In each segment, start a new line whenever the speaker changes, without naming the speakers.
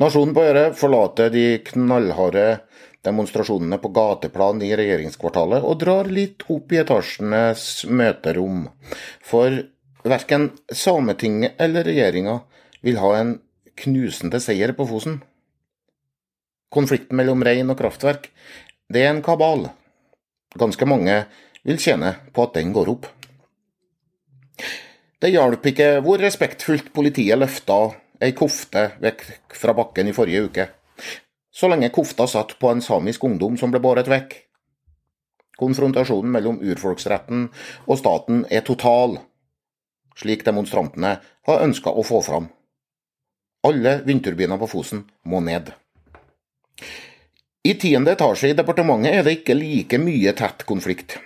Nasjonen på Øre forlater de knallharde demonstrasjonene på gateplan i regjeringskvartalet og drar litt opp i etasjenes møterom. For verken Sametinget eller regjeringa vil ha en knusende seier på Fosen. Konflikten mellom rein og kraftverk, det er en kabal. Ganske mange vil tjene på at den går opp. Det hjalp ikke hvor respektfullt politiet løfta ei kofte vekk fra bakken i forrige uke så lenge kofta satt på en samisk ungdom som ble båret vekk. Konfrontasjonen mellom urfolksretten og staten er total, slik demonstrantene har ønska å få fram. Alle vindturbiner på Fosen må ned. I tiende etasje i departementet er det ikke like mye tett konflikt.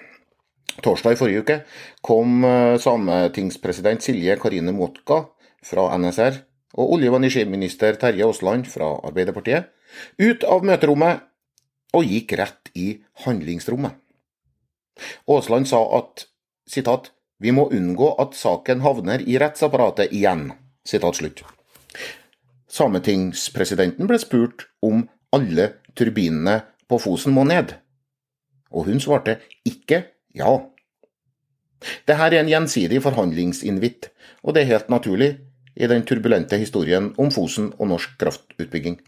Torsdag i forrige uke kom eh, sametingspresident Silje Karine Motka fra NSR og olje- og energiminister Terje Aasland fra Arbeiderpartiet ut av møterommet og gikk rett i handlingsrommet. Aasland sa at citat, vi må unngå at saken havner i rettsapparatet igjen. Citat slutt. Sametingspresidenten ble spurt om alle turbinene på Fosen må ned, og hun svarte ikke ja. Dette er en gjensidig forhandlingsinvitt, og det er helt naturlig, i den turbulente historien om Fosen og norsk kraftutbygging.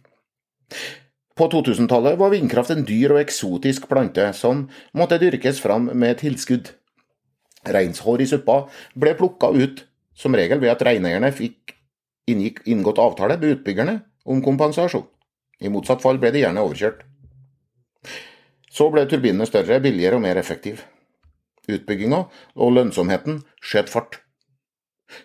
På 2000-tallet var vindkraft en dyr og eksotisk plante som måtte dyrkes fram med tilskudd. Reinshår i suppa ble plukka ut, som regel ved at reineierne fikk inngått avtale med utbyggerne om kompensasjon. I motsatt fall ble de gjerne overkjørt. Så ble turbinene større, billigere og mer effektive. Utbygginga og lønnsomheten skjøt fart.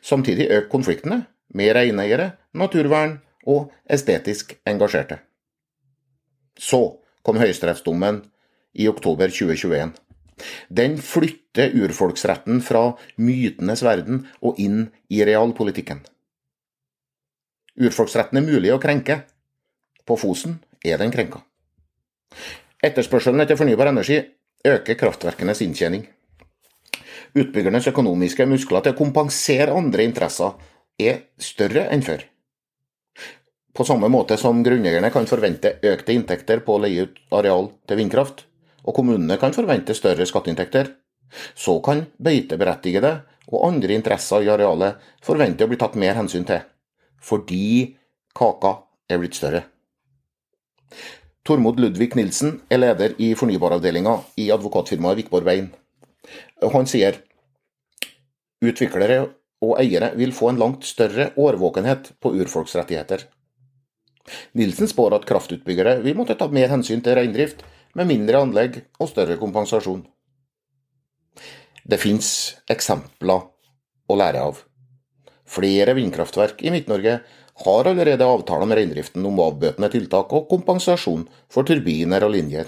Samtidig økte konfliktene med reineiere, naturvern og estetisk engasjerte. Så kom høyesterettsdommen i oktober 2021. Den flytter urfolksretten fra mytenes verden og inn i realpolitikken. Urfolksretten er mulig å krenke. På Fosen er den krenka. Etterspørselen etter fornybar energi øker kraftverkenes inntjening. Utbyggernes økonomiske muskler til å kompensere andre interesser er større enn før. På samme måte som grunneierne kan forvente økte inntekter på å leie ut areal til vindkraft, og kommunene kan forvente større skatteinntekter, så kan beiteberettigede og andre interesser i arealet forvente å bli tatt mer hensyn til, fordi kaka er blitt større. Tormod Ludvig Nilsen er leder i fornybaravdelinga i advokatfirmaet Vikborg Vein. Han sier utviklere og eiere vil få en langt større årvåkenhet på urfolksrettigheter. Nilsen spår at kraftutbyggere vil måtte ta mer hensyn til reindrift, med mindre anlegg og større kompensasjon. Det finnes eksempler å lære av. Flere vindkraftverk i Midt-Norge har allerede avtaler med reindriften om avbøtende tiltak og kompensasjon for turbiner og linjer.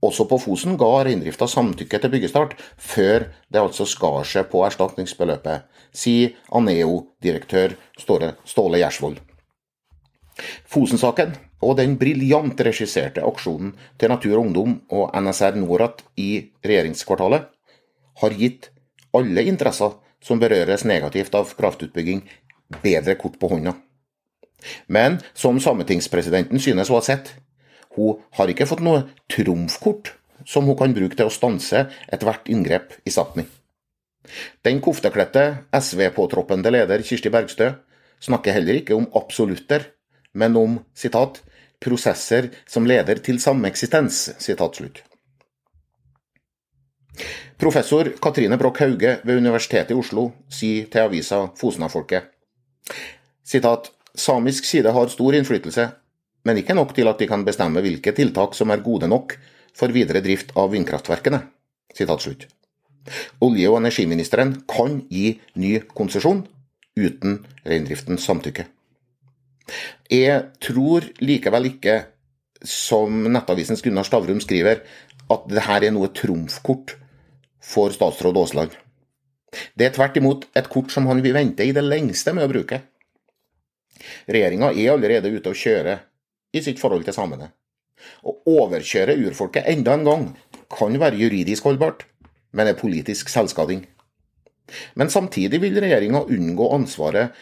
Også på Fosen ga reindrifta samtykke til byggestart, før det altså skar seg på erstatningsbeløpet, sier Aneo-direktør Ståle Gjersvold. Fosen-saken og den briljant regisserte aksjonen til Natur og Ungdom og NSR Norat i regjeringskvartalet har gitt alle interesser som berøres negativt av kraftutbygging, bedre kort på hånda. Men som sametingspresidenten synes å ha sett, hun har ikke fått noe trumfkort som hun kan bruke til å stanse ethvert inngrep i Sápmi. Den koftekledte SV-påtroppende leder Kirsti Bergstø snakker heller ikke om absolutter, men om citat, 'prosesser som leder til sameksistens'. Professor Katrine Broch Hauge ved Universitetet i Oslo sier til avisa Fosna-folket 'Samisk side har stor innflytelse, men ikke nok til at de kan bestemme hvilke tiltak som er gode nok for videre drift av vindkraftverkene. Olje- og energiministeren kan gi ny konsesjon uten reindriftens samtykke. Jeg tror likevel ikke, som Nettavisens Gunnar Stavrum skriver, at dette er noe trumfkort for statsråd Aasland. Det er tvert imot et kort som han vil vente i det lengste med å bruke. Regjeringa er allerede ute og kjører i sitt forhold til samene. Å overkjøre urfolket enda en gang kan være juridisk holdbart, men er politisk selvskading. Men samtidig vil regjeringa unngå ansvaret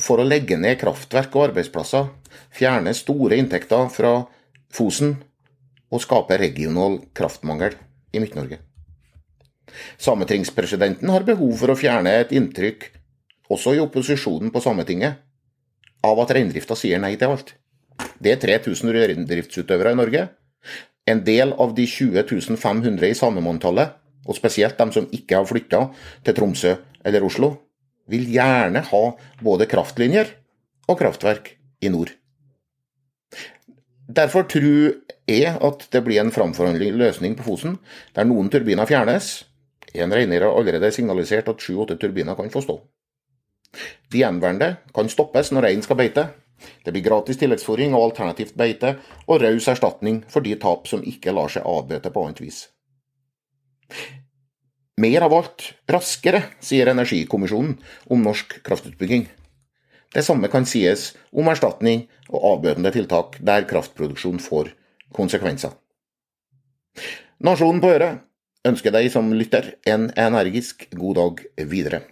for å legge ned kraftverk og arbeidsplasser, fjerne store inntekter fra Fosen og skape regional kraftmangel i Midt-Norge. Sametingspresidenten har behov for å fjerne et inntrykk, også i opposisjonen på Sametinget, av at reindrifta sier nei til alt. Det er 3000 reindriftsutøvere i Norge. En del av de 20 500 i samemanntallet, og spesielt de som ikke har flytta til Tromsø eller Oslo, vil gjerne ha både kraftlinjer og kraftverk i nord. Derfor tror jeg at det blir en framforhandlet løsning på Fosen, der noen turbiner fjernes. En regner har allerede signalisert at sju-åtte turbiner kan få stå. De gjenværende kan stoppes når reinen skal beite. Det blir gratis tilleggsfòring og alternativt beite, og raus erstatning for de tap som ikke lar seg avbøte på annet vis. Mer av alt, raskere, sier Energikommisjonen om norsk kraftutbygging. Det samme kan sies om erstatning og avbøtende tiltak der kraftproduksjon får konsekvenser. Nasjonen på øret ønsker deg som lytter en energisk god dag videre.